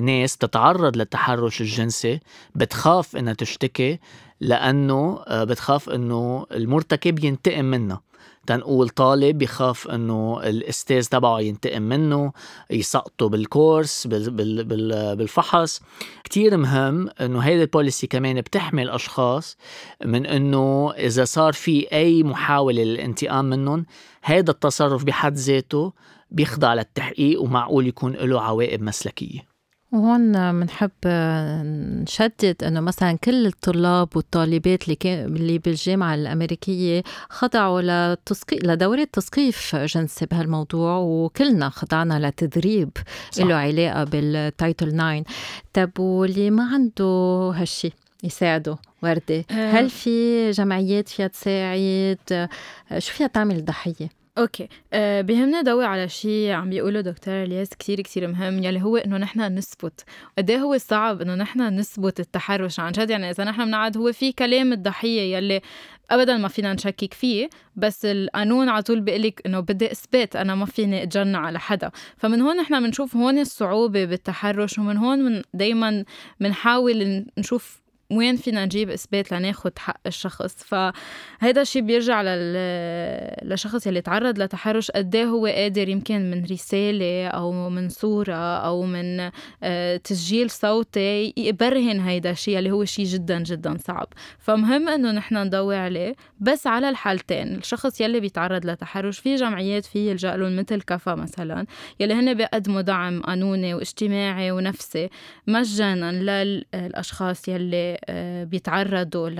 ناس تتعرض للتحرش الجنسي بتخاف إنها تشتكي لأنه آه، بتخاف إنه المرتكب ينتقم منها تنقول طالب بخاف إنه الإستاذ تبعه ينتقم منه يسقطه بالكورس بالفحص. كتير مهم إنه هيدي البوليسي كمان بتحمي الاشخاص من إنه إذا صار في أي محاولة للانتقام منهم هذا التصرف بحد ذاته بيخضع للتحقيق ومعقول يكون له عواقب مسلكية. وهون بنحب نشدد إنه مثلا كل الطلاب والطالبات اللي كان اللي بالجامعة الأمريكية خضعوا لتثقي لدورة تثقيف جنسي بهالموضوع وكلنا خضعنا لتدريب له علاقة بال Title 9 طب واللي ما عنده هالشي يساعده وردة؟ آه. هل في جمعيات فيها تساعد؟ شو فيها تعمل ضحية؟ okay. أه بيهمنا ضوي على شيء عم بيقوله دكتور إلياس كثير كثير مهم يلي هو إنه نحن نثبت. قد إيه هو صعب إنه نحن نثبت التحرش عن جد؟ يعني إذا نحن بنقعد هو في كلام الضحية يلي ابدا ما فينا نشكك فيه بس القانون على طول بيقول لك إنه بدي إثبات أنا ما فيني أتجنى على حدا. فمن هون نحن بنشوف هون الصعوبة بالتحرش ومن هون من دائما بنحاول نشوف وين فينا نجيب إثبات لناخد حق الشخص؟ فهذا الشيء بيرجع لل... لشخص يلي تعرض لتحرش. قد إيه هو قادر يمكن من رسالة أو من صورة أو من آه، تسجيل صوتي يبرهن هيدا الشيء اللي هو شيء جدا جدا صعب. فمهم إنه نحن نضوي عليه بس على الحالتين. الشخص يلي بيتعرض لتحرش في جمعيات في يلجأ لهم مثل كفا مثلا يلي هن بيقدموا دعم قانوني واجتماعي ونفسي مجانا للأشخاص يلي بيتعرضوا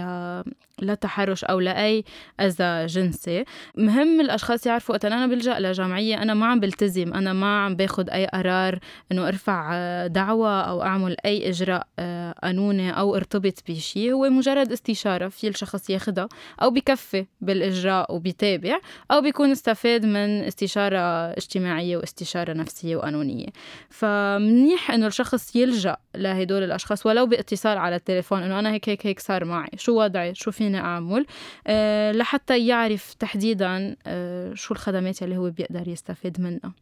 لتحرش أو لأي أذى جنسي. مهم الأشخاص يعرفوا وقت أنا بلجأ لجمعية أنا ما عم بلتزم أنا ما عم باخذ أي قرار إنه أرفع آه، دعوة أو أعمل أي إجراء آه، قانوني أو ارتبط بشيء هو مجرد استشارة في الشخص ياخذها أو بكفي بالإجراء وبيتابع أو بيكون استفاد من استشارة اجتماعية واستشارة نفسية وقانونية. فمنيح إنه الشخص يلجأ لهدول الأشخاص ولو باتصال على التليفون إنه أنا هيك هيك هيك صار معي. شو وضعي؟ شو فيني أعمل؟ أه لحتى يعرف تحديدا أه شو الخدمات اللي هو بيقدر يستفيد منها.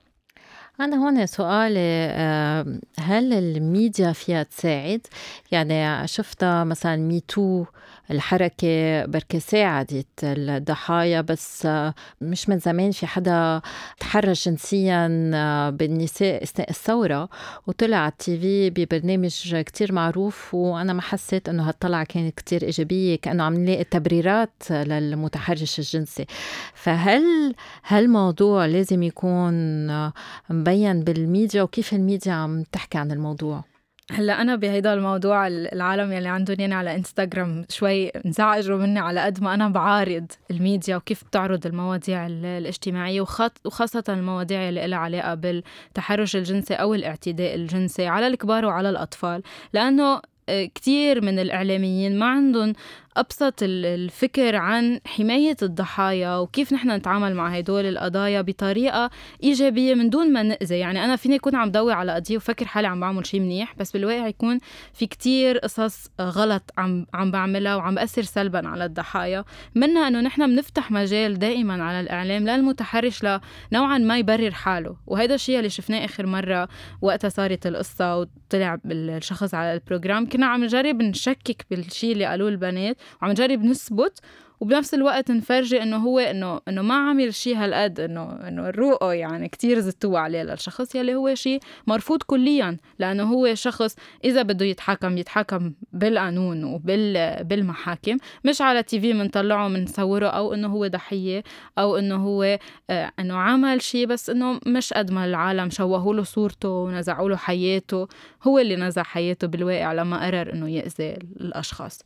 أنا هون سؤالي هل الميديا فيها تساعد؟ يعني شفتها مثلا ميتو الحركة بركة ساعدت الضحايا بس مش من زمان في حدا تحرش جنسيا بالنساء أثناء الثورة وطلع على التي في ببرنامج كتير معروف وأنا ما حسيت إنه هالطلعة كانت كتير إيجابية كأنه عم نلاقي تبريرات للمتحرش الجنسي فهل هالموضوع لازم يكون مبين بالميديا وكيف الميديا عم تحكي عن الموضوع؟ هلا أنا بهيدا الموضوع العالم يلي عندهم يعني على إنستغرام شوي انزعجوا مني على قد ما أنا بعارض الميديا وكيف بتعرض المواضيع الاجتماعية وخاصة المواضيع اللي لها علاقة بالتحرش الجنسي أو الاعتداء الجنسي على الكبار وعلى الأطفال. لأنه آه، كتير من الإعلاميين ما عندهم أبسط الفكر عن حماية الضحايا وكيف نحن نتعامل مع هدول القضايا بطريقة إيجابية من دون ما نأذي. يعني أنا فيني أكون عم ضوي على قضية وفكر حالي عم بعمل شيء منيح بس بالواقع يكون في كتير قصص غلط عم عم بعملها وعم بأثر سلبا على الضحايا. منها أنه نحن بنفتح مجال دائما على الإعلام للمتحرش لنوعا ما يبرر حاله. وهذا الشيء اللي شفناه آخر مرة وقتها صارت القصة وطلع الشخص على البروجرام. كنا عم نجرب نشكك بالشيء اللي قالوه البنات وعم نجرب نثبت وبنفس الوقت نفرجي إنه هو إنه إنه ما عمل شيء هالقد إنه إنه الرؤى يعني كتير زتوا عليه للشخص يلي هو شيء مرفوض كليا لأنه هو شخص إذا بده يتحكم يتحكم بالقانون وبال بالمحاكم مش على تي في بنطلعه بنصوره أو إنه هو ضحية أو إنه هو آه إنه عمل شيء بس إنه مش قد ما العالم شوهوا له صورته ونزعوا له حياته هو اللي نزع حياته بالواقع لما قرر إنه يأذي الأشخاص.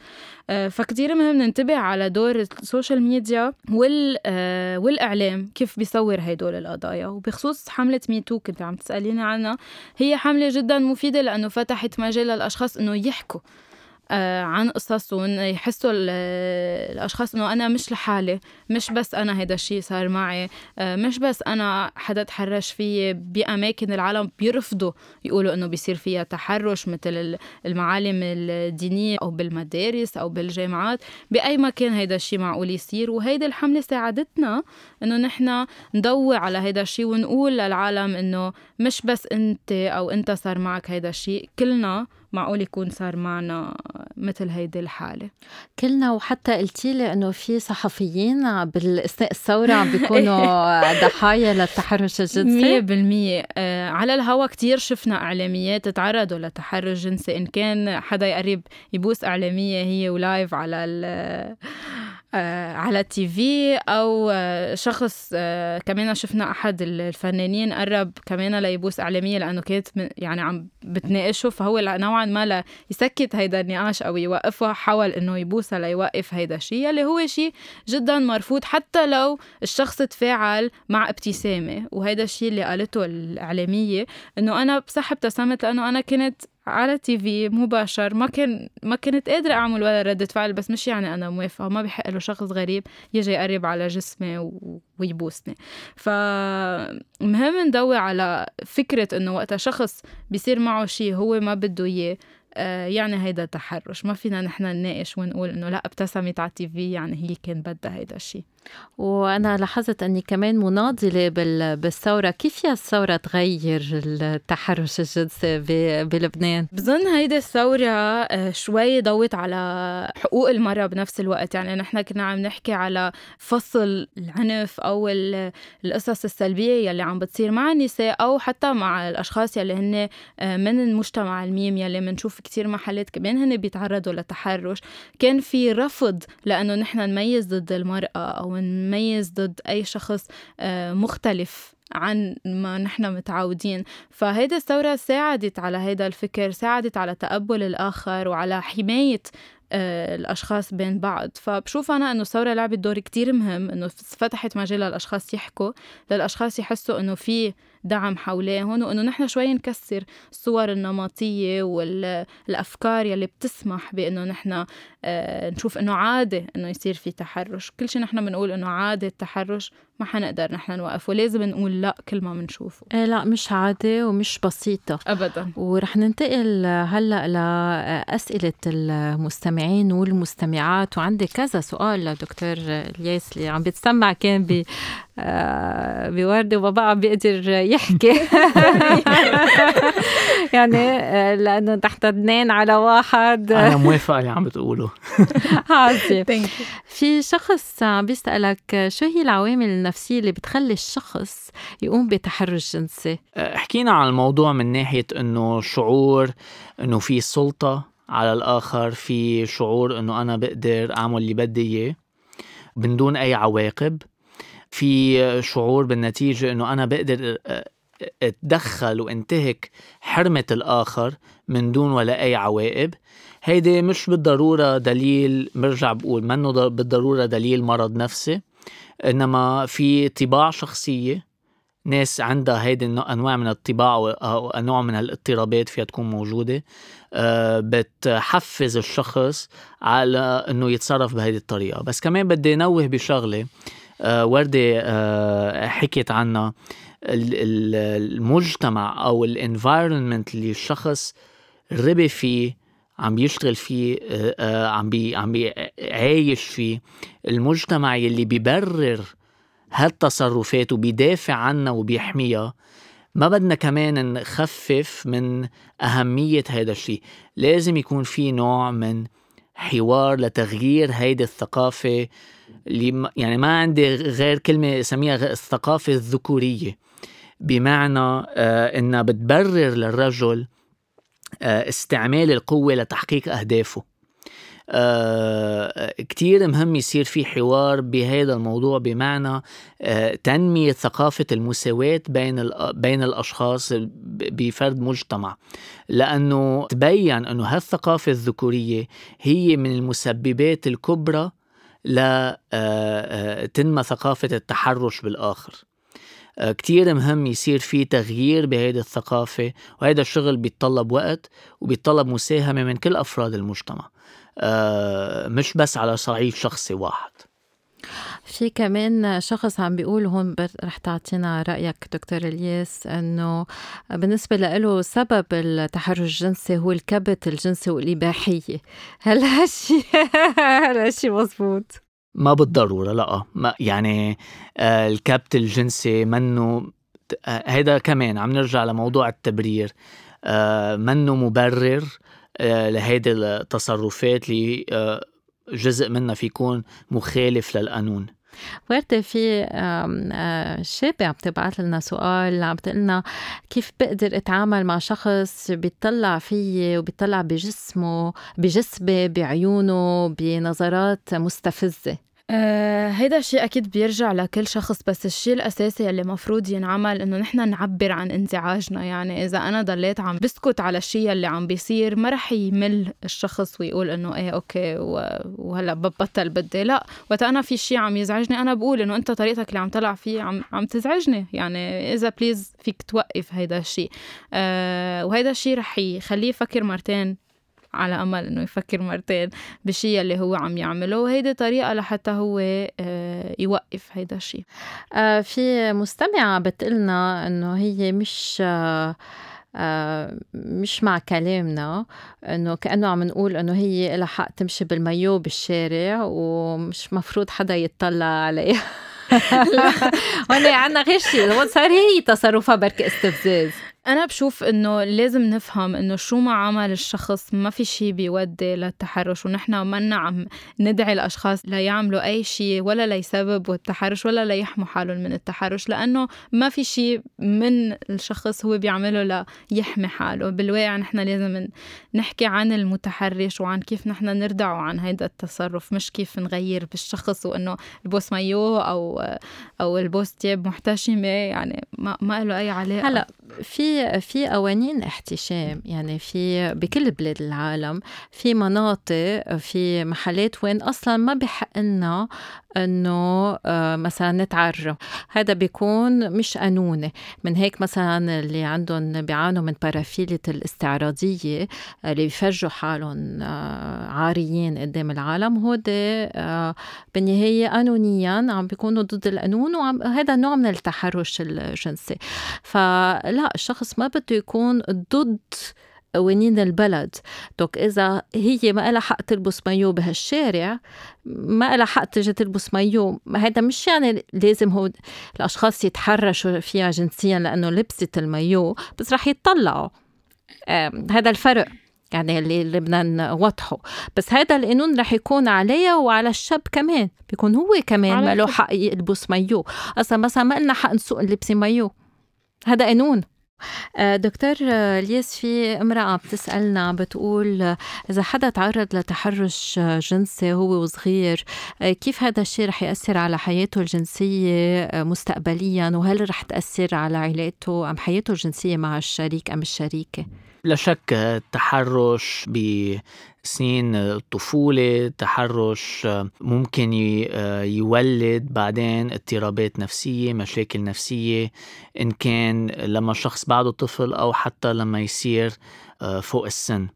آه فكتير مهم ننتبه على دور ال social media وال آه والإعلام كيف بيصور هدول القضايا. وبخصوص حملة Me Too كنت عم تسأليني عنها هي حملة جدا مفيدة لأنه فتحت مجال للأشخاص إنه يحكوا. عن قصصهم يحسوا الأشخاص إنه أنا مش لحالي مش بس أنا هيدا الشيء صار معي آه، مش بس أنا حدا تحرش فيي بأماكن العالم بيرفضوا يقولوا إنه بيصير فيها تحرش مثل المعالم الدينية أو بالمدارس أو بالجامعات بأي مكان هيدا الشيء معقول يصير. وهيدي الحملة ساعدتنا إنه نحن نضوي على هيدا الشيء ونقول للعالم إنه مش بس أنت أو أنت صار معك هيدا الشيء كلنا معقول يكون صار معنا مثل هيدي الحالة؟ كلنا وحتى قلتي لي إنه في صحفيين بالاثناء الثورة عم بيكونوا ضحايا للتحرش الجنسي؟ 100% آه على الهوا كتير شفنا إعلاميات تعرضوا لتحرش جنسي. إن كان حدا يقرب يبوس إعلامية هي ولايف على على التي في أو آه، شخص آه، كمان شفنا أحد الفنانين قرب كمان ليبوس إعلامية لأنه كانت يعني عم بتناقشه فهو نوعا ما ليسكت هيدا النقاش أو يوقفه حاول إنه يبوسها ليوقف هيدا الشيء اللي هو شيء جدا مرفوض حتى لو الشخص تفاعل مع ابتسامة وهيدا الشيء اللي قالته الإعلامية إنه أنا بصح ابتسمت لأنه أنا كنت على تي في مباشر. ما كان ما كنت قادرة أعمل ولا ردة فعل بس مش يعني أنا موافقة. ما بحق له شخص غريب يجي يقرب على جسمي ويبوسني. فمهم نضوي على فكرة إنه وقتها شخص بيصير معه شيء هو ما بده إياه آه، يعني هيدا تحرش ما فينا نحن نناقش ونقول إنه لا ابتسمت على التي في يعني هي كان بدها هيدا الشيء وأنا لاحظت أني كمان مناضلة بالثورة. كيف يا الثورة تغير التحرش الجنسي بلبنان؟ بظن هيدي الثورة آه، شوي ضوت على حقوق المرأة بنفس الوقت. يعني نحن كنا عم نحكي على فصل العنف أو القصص السلبية يلي عم بتصير مع النساء أو حتى مع الأشخاص يلي هن آه، من المجتمع الميم يلي بنشوف كتير محلات كمان هن بيتعرضوا لتحرش كان في رفض لأنه نحن نميز ضد المرأة أو نميز ضد أي شخص آه، مختلف عن ما نحن متعودين. فهيدا الثورة ساعدت على هيدا الفكر ساعدت على تقبل الآخر وعلى حماية آه، الأشخاص بين بعض. فبشوف أنا أنه الثورة لعبت دور كتير مهم أنه فتحت مجال للأشخاص يحكوا للأشخاص يحسوا أنه في دعم حواليهم وأنه نحن شوي نكسر الصور النمطية والأفكار يلي بتسمح بأنه نحن آه، نشوف أنه عادي أنه يصير في تحرش. كل شيء نحن بنقول أنه عادي التحرش ما حنقدر نحن نوقفه. لازم نقول لا كل ما بنشوفه. إيه لا مش عادي ومش بسيطة. أبدا. ورح ننتقل هلأ لأسئلة المستمعين والمستمعات. وعندي كذا سؤال لدكتور الياس اللي عم بتسمع كان ب بوردة وبابا عم بيقدر يحكي. يعني آه، لأنه تحت اثنين على واحد. أنا موافقة اللي عم بتقوله. عظيم في شخص عم بيسألك شو هي العوامل النفسية اللي بتخلي الشخص يقوم بتحرش جنسي؟ آه، حكينا عن الموضوع من ناحية إنه شعور إنه في سلطة على الآخر في شعور إنه أنا بقدر أعمل اللي بدي إياه من دون أي عواقب. في شعور بالنتيجة إنه أنا بقدر أتدخل وأنتهك حرمة الآخر من دون ولا أي عواقب هيدي مش بالضرورة دليل برجع بقول منه بالضرورة دليل مرض نفسي إنما في طباع شخصية ناس عندها هيدي أنواع من الطباع أو انواع من الاضطرابات فيها تكون موجودة بتحفز الشخص على إنه يتصرف بهيدي الطريقة. بس كمان بدي نوه بشغلة آه، وردة آه، حكيت عنها. المجتمع أو ال environment اللي الشخص ربي فيه عم بيشتغل فيه آه، عم بي عم بيعايش فيه. المجتمع يلي بيبرر هالتصرفات وبيدافع عنها وبيحميها ما بدنا كمان نخفف من أهمية هذا الشيء لازم يكون في نوع من حوار لتغيير هيدي الثقافة اللي يعني ما عندي غير كلمة اسميها الثقافة الذكورية. بمعنى آه إنها بتبرر للرجل آه استعمال القوة لتحقيق أهدافه. كتير مهم يصير في حوار بهذا الموضوع بمعنى آه تنمية ثقافة المساواة بين بين الأشخاص بفرد مجتمع. لأنه تبين أنه هالثقافة الذكورية هي من المسببات الكبرى لتنمى آه، آه، ثقافة التحرش بالآخر. آه، كتير مهم يصير في تغيير بهيدي الثقافة وهذا الشغل بيتطلب وقت وبيتطلب مساهمة من كل أفراد المجتمع. مش بس على صعيد شخصي واحد. في كمان شخص عم بيقول هون رح تعطينا رأيك دكتور إلياس إنه بالنسبة له سبب التحرش الجنسي هو الكبت الجنسي والإباحية. هل هالشي هل هالشي مزبوط؟ ما بالضرورة لا. ما يعني آه، الكبت الجنسي منه آه، هيدا كمان عم نرجع لموضوع التبرير. آه، منه مبرر لهيدي التصرفات اللي جزء منها في يكون مخالف للقانون. وردة في آه، شابة عم تبعث لنا سؤال عم لنا كيف بقدر أتعامل مع شخص بيطلع فيي وبيطلع بجسمه بجسمي بعيونه بنظرات مستفزة؟ آه هيدا الشيء أكيد بيرجع لكل شخص بس الشيء الأساسي اللي مفروض ينعمل إنه نحن نعبر عن انزعاجنا يعني إذا أنا ضليت عم بسكت على الشيء اللي عم بيصير ما رح يمل الشخص ويقول إنه إيه okay وهلأ ببطل بدي. لا وقت أنا في شيء عم يزعجني أنا بقول إنه أنت طريقتك اللي عم تلعب فيه عم عم تزعجني. يعني إذا please فيك توقف هيدا الشيء. آه وهيدا الشيء رح يخليه يفكر مرتين على أمل إنه يفكر مرتين بالشيء اللي هو عم يعمله وهيدي طريقة لحتى هو آه، يوقف هيدا الشيء آه، في مستمعة بتقلنا إنه هي مش آه، مش مع كلامنا إنه كأنه عم نقول إنه هي لها حق تمشي بالمايو بالشارع ومش مفروض حدا يتطلع عليها. هون عنا غير شيء صار هي تصرفها بركي استفزاز. أنا بشوف إنه لازم نفهم إنه شو ما عمل الشخص ما في شيء بيودي للتحرش ونحن منا عم ندعي الأشخاص ليعملوا أي شيء ولا ليسببوا التحرش ولا ليحموا حالهم من التحرش لأنه ما في شيء من الشخص هو بيعمله ليحمي حاله. بالواقع نحن لازم نحكي عن المتحرش وعن كيف نحن نردعه عن هيدا التصرف مش كيف نغير بالشخص وإنه البوس مايو أو أو البوس تياب محتشمة يعني ما, ما له أي علاقة. هلا في في قوانين احتشام يعني في بكل بلاد العالم في مناطق في محلات وين أصلا ما بحق لنا إنه آه، مثلا نتعرى هذا بيكون مش قانوني من هيك مثلا اللي عندهم بيعانوا من بارافيلة الاستعراضية اللي بيفرجوا حالهم آه، عاريين قدام العالم. هودي آه، بالنهاية قانونيا عم بيكونوا ضد القانون وهذا نوع من التحرش الجنسي. فلا الشخص ما بده يكون ضد قوانين البلد. دوك إذا هي ما لها حق تلبس مايو بهالشارع ما لها حق تجي تلبس مايو. هذا مش يعني لازم هو الأشخاص يتحرشوا فيها جنسيا لأنه لبست المايو بس رح يتطلعوا هذا الفرق يعني اللي, اللي بدنا نوضحه بس هذا القانون رح يكون عليها وعلى الشاب كمان. بيكون هو كمان ما له حق يلبس مايو. أصلا مثلا ما لنا حق نسوق نلبس مايو. هذا قانون. دكتور الياس في امرأة بتسألنا بتقول إذا حدا تعرض لتحرش جنسي هو وصغير آه، كيف هذا الشيء رح يأثر على حياته الجنسية آه، مستقبليا وهل رح تأثر على علاقته أم حياته الجنسية مع الشريك أم الشريكة؟ لا شك التحرش بسنين الطفولة تحرش ممكن يولد بعدين اضطرابات نفسية مشاكل نفسية. إن كان لما الشخص بعده طفل أو حتى لما يصير آه، فوق السن.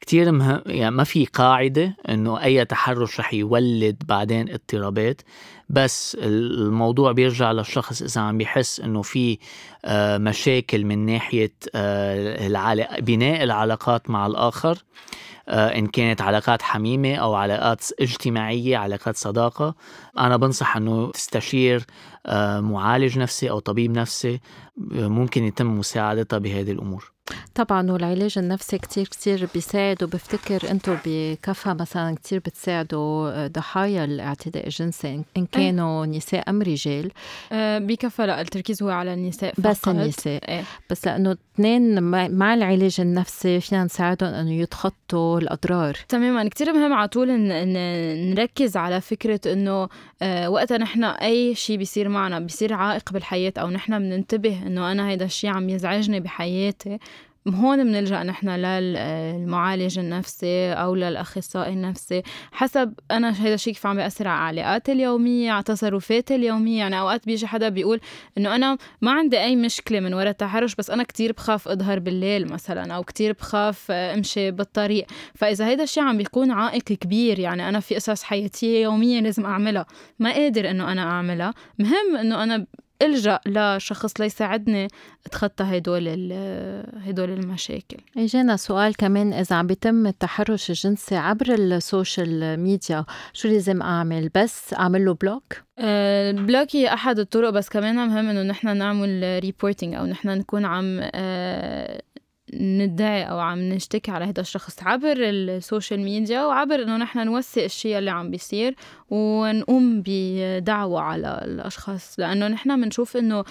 كتير مهم يعني ما في قاعدة إنه أي تحرش رح يولد بعدين اضطرابات. بس الموضوع بيرجع للشخص إذا عم بيحس إنه في آه، مشاكل من ناحية آه، بناء العلاقات مع الآخر آه، إن كانت علاقات حميمة أو علاقات اجتماعية علاقات صداقة. أنا بنصح أنه تستشير معالج نفسي أو طبيب نفسي ممكن يتم مساعدتها بهذه الأمور. طبعا والعلاج النفسي كتير كتير بيساعد وبفتكر أنتم بكفى مثلا كتير بتساعدوا آه، ضحايا الاعتداء الجنسي ان كانوا أيه. نساء أم رجال أه بكفى لا التركيز هو على النساء فقط. بس النساء أيه. بس لأنه اثنين مع العلاج النفسي فينا نساعدهم إنه يتخطوا الأضرار تماما كتير مهم على طول إن نركز على فكرة إنه أه وقتها نحن أي شيء بيصير معنا بيصير عائق بالحياة أو نحن بننتبه إنه أنا هيدا الشيء عم يزعجني بحياتي هون بنلجأ نحن للمعالج النفسي أو للأخصائي النفسي. حسب أنا هذا الشيء كيف عم بيأثر على علاقاتي اليومية على تصرفاتي اليومية. يعني أوقات بيجي حدا بيقول إنه أنا ما عندي أي مشكلة من وراء التحرش بس أنا كتير بخاف أظهر بالليل مثلا أو كتير بخاف أمشي بالطريق. فإذا هذا الشيء عم بيكون عائق كبير يعني أنا في قصص حياتية يومية لازم أعملها. ما قادر إنه أنا أعملها. مهم إنه أنا ألجأ لشخص ليساعدني أتخطى هدول هدول المشاكل. اجانا سؤال كمان إذا عم بيتم التحرش الجنسي عبر ال social media شو لازم أعمل؟ بس أعمل له block ال block هي أحد الطرق بس كمان مهم إنه نحن نعمل reporting أو نحن نكون عم أه ندعي أو عم نشتكي على هذا الشخص عبر ال social media وعبر إنه نحن نوثق الشيء اللي عم بيصير ونقوم بدعوة على الأشخاص لأنه نحن بنشوف إنه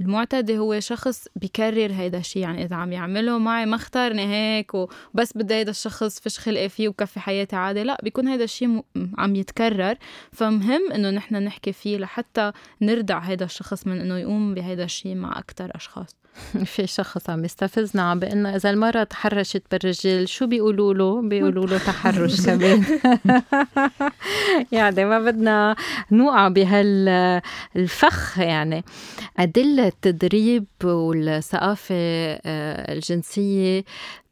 المعتدي هو شخص بكرر هذا الشيء يعني إذا عم يعمله معي ما اختارني هيك وبس بدي هذا الشخص فش خلقي فيه وكفي حياتي عادي. لا بيكون هذا الشيء عم يتكرر. فمهم إنه نحن نحكي فيه لحتى نردع هذا الشخص من إنه يقوم بهذا الشيء مع أكثر أشخاص. في شخص عم يستفزنا عم بأنه إذا المرأة تحرشت بالرجل شو بيقولوا له؟ بيقولوا له تحرش كمان. يعني ما بدنا نوقع بهالفخ يعني. أدلة التدريب والثقافة آه، الجنسية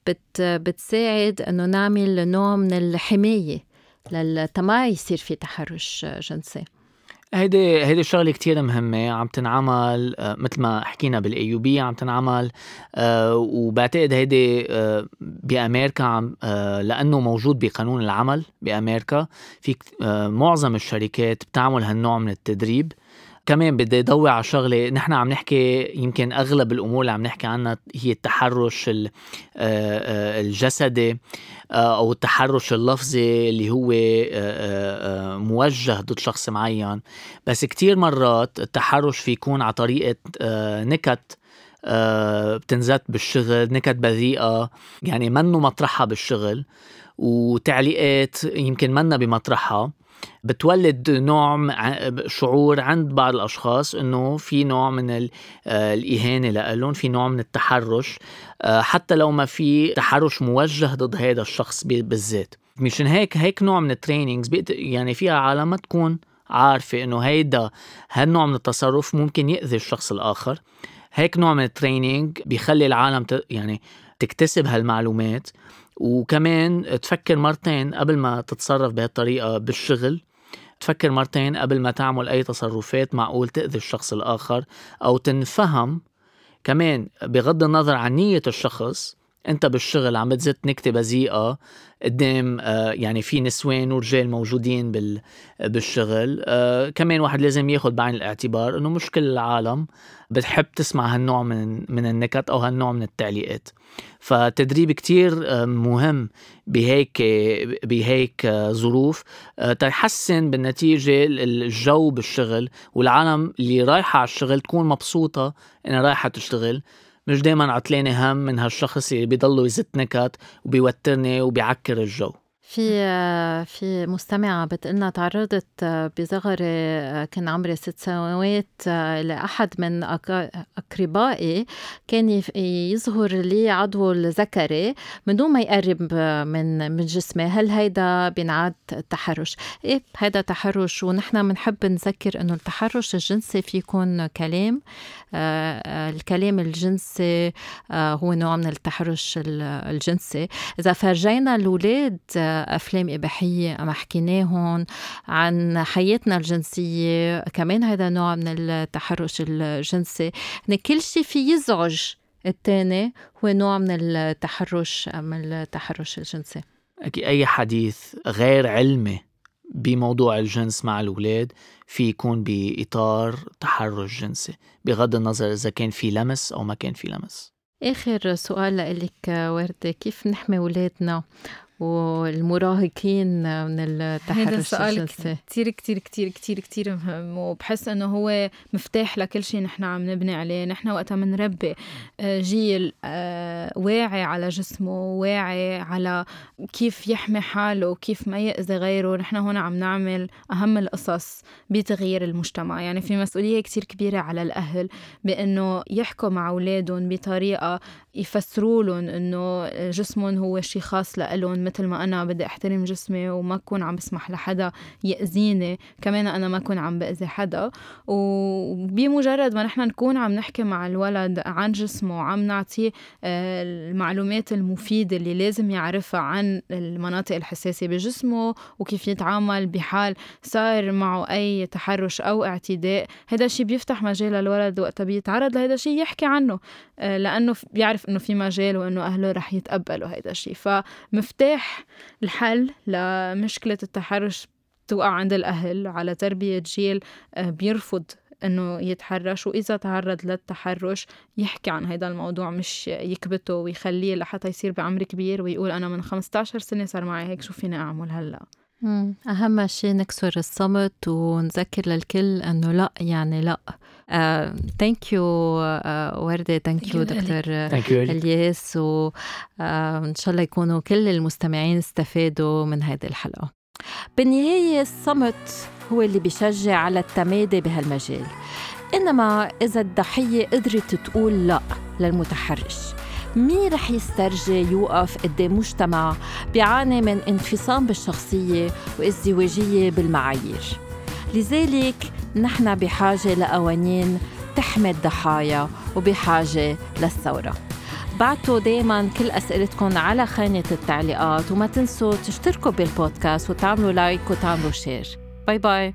بت بتساعد إنه نعمل نوع من الحماية للتما يصير في تحرش جنسي. هيدي هيدي الشغلة كتير مهمة عم تنعمل آه، مثل ما حكينا بالاي بي عم تنعمل آه، وبعتقد هيدي آه، بأمريكا عم لأنه موجود بقانون العمل بأمريكا في معظم الشركات بتعمل هالنوع من التدريب. كمان بدي ضوي على شغلة نحن عم نحكي يمكن أغلب الأمور اللي عم نحكي عنها هي التحرش الجسدي أو التحرش اللفظي اللي هو موجه ضد شخص معين. بس كتير مرات التحرش في يكون على طريقة نكت بتنزت بالشغل نكت بذيئة يعني منه مطرحها بالشغل وتعليقات يمكن منا بمطرحها. بتولد نوع شعور عند بعض الأشخاص إنه في نوع من آه، الإهانة لهم في نوع من التحرش آه، حتى لو ما في تحرش موجه ضد هذا الشخص بالذات. مشان هيك هيك نوع من ال trainings يعني فيها عالم ما تكون عارفة إنه هيدا هالنوع من التصرف ممكن يأذي الشخص الآخر. هيك نوع من ال training بيخلي العالم يعني تكتسب هالمعلومات. وكمان تفكر مرتين قبل ما تتصرف بهالطريقة بالشغل. تفكر مرتين قبل ما تعمل أي تصرفات معقول تأذي الشخص الآخر أو تنفهم كمان بغض النظر عن نية الشخص انت بالشغل عم بتزت نكتة بذيئة قدام آه، يعني في نسوان ورجال موجودين بالشغل. آه، كمان واحد لازم ياخذ بعين الاعتبار انه مش كل العالم بتحب تسمع هالنوع من من النكت أو هالنوع من التعليقات. فتدريب كتير آه، مهم بهيك بهيك ظروف تحسن بالنتيجة الجو بالشغل والعالم اللي رايحة على الشغل تكون مبسوطة إنها رايحة تشتغل. مش دايما عطلانة هم من هالشخص اللي بيضلوا يزت نكت وبيوترني وبيعكر الجو. في في مستمعة بتقلنا تعرضت بصغري كان عمري ست سنوات لأحد من أقربائي كان يظهر لي عضو الذكري من دون ما يقرب من من جسمي. هل هيدا بينعاد تحرش؟ إيه هيدا تحرش. ونحن بنحب نذكر إنه التحرش الجنسي في يكون كلام الكلام الجنسي هو نوع من التحرش الجنسي. إذا فرجينا الأولاد أفلام إباحية اما حكيناهم عن حياتنا الجنسية كمان هذا نوع من التحرش الجنسي. يعني كل شيء في يزعج. الثاني هو نوع من التحرش من التحرش الجنسي. أكيد أي حديث غير علمي بموضوع الجنس مع الأولاد في يكون بإطار تحرش جنسي بغض النظر إذا كان في لمس أو ما كان في لمس. آخر سؤال لك وردة كيف نحمي أولادنا؟ والمراهقين من التحرش هذا السؤال كتير كتير كتير كتير كتير مهم. وبحس إنه هو مفتاح لكل شيء نحن عم نبني عليه. نحن وقتها بنربي آه، جيل آه، واعي على جسمه واعي على كيف يحمي حاله وكيف ما يأذي غيره. نحن هون عم نعمل أهم القصص بتغيير المجتمع. يعني في مسؤولية كتير كبيرة على الأهل بأنه يحكوا مع أولادهم بطريقة يفسروا لهم إنه جسمهم هو شيء خاص لهم مثل ما أنا بدي أحترم جسمي وما اكون عم بسمح لحدا يأذيني كمان أنا ما اكون عم بأذي حدا. وبمجرد ما نحن نكون عم نحكي مع الولد عن جسمه وعم نعطيه آه، المعلومات المفيدة اللي لازم يعرفها عن المناطق الحساسة بجسمه وكيف يتعامل بحال صار معه أي تحرش أو اعتداء هذا الشيء بيفتح مجال للولد وقتها بيتعرض لهذا الشيء يحكي عنه آه، لأنه بيعرف عارف إنه في مجال وإنه أهله رح يتقبلوا هيدا الشيء فمفتاح الحل لمشكلة التحرش توقع عند الأهل على تربية جيل آه، بيرفض إنه يتحرش وإذا تعرض للتحرش يحكي عن هذا الموضوع مش يكبته ويخليه لحتى يصير بعمر كبير ويقول أنا من 15 سنة صار معي هيك شو فيني أعمل هلأ؟ أهم شيء نكسر الصمت ونذكر للكل إنه لأ يعني لأ. thank you وردة thank you دكتور الياس. وإن uh, شاء الله يكونوا كل المستمعين استفادوا من هذه الحلقة. بالنهاية الصمت هو اللي بيشجع على التمادي بهالمجال. إنما إذا الضحية قدرت تقول لا للمتحرش مين رح يسترجي يوقف قدام مجتمع بيعاني من انفصام بالشخصية وازدواجية بالمعايير؟ لذلك نحن بحاجة لقوانين تحمي الضحايا وبحاجة للثورة. بعتوا دايما كل أسئلتكم على خانة التعليقات وما تنسوا تشتركوا بالبودكاست وتعملوا like وتعملوا share. Bye bye.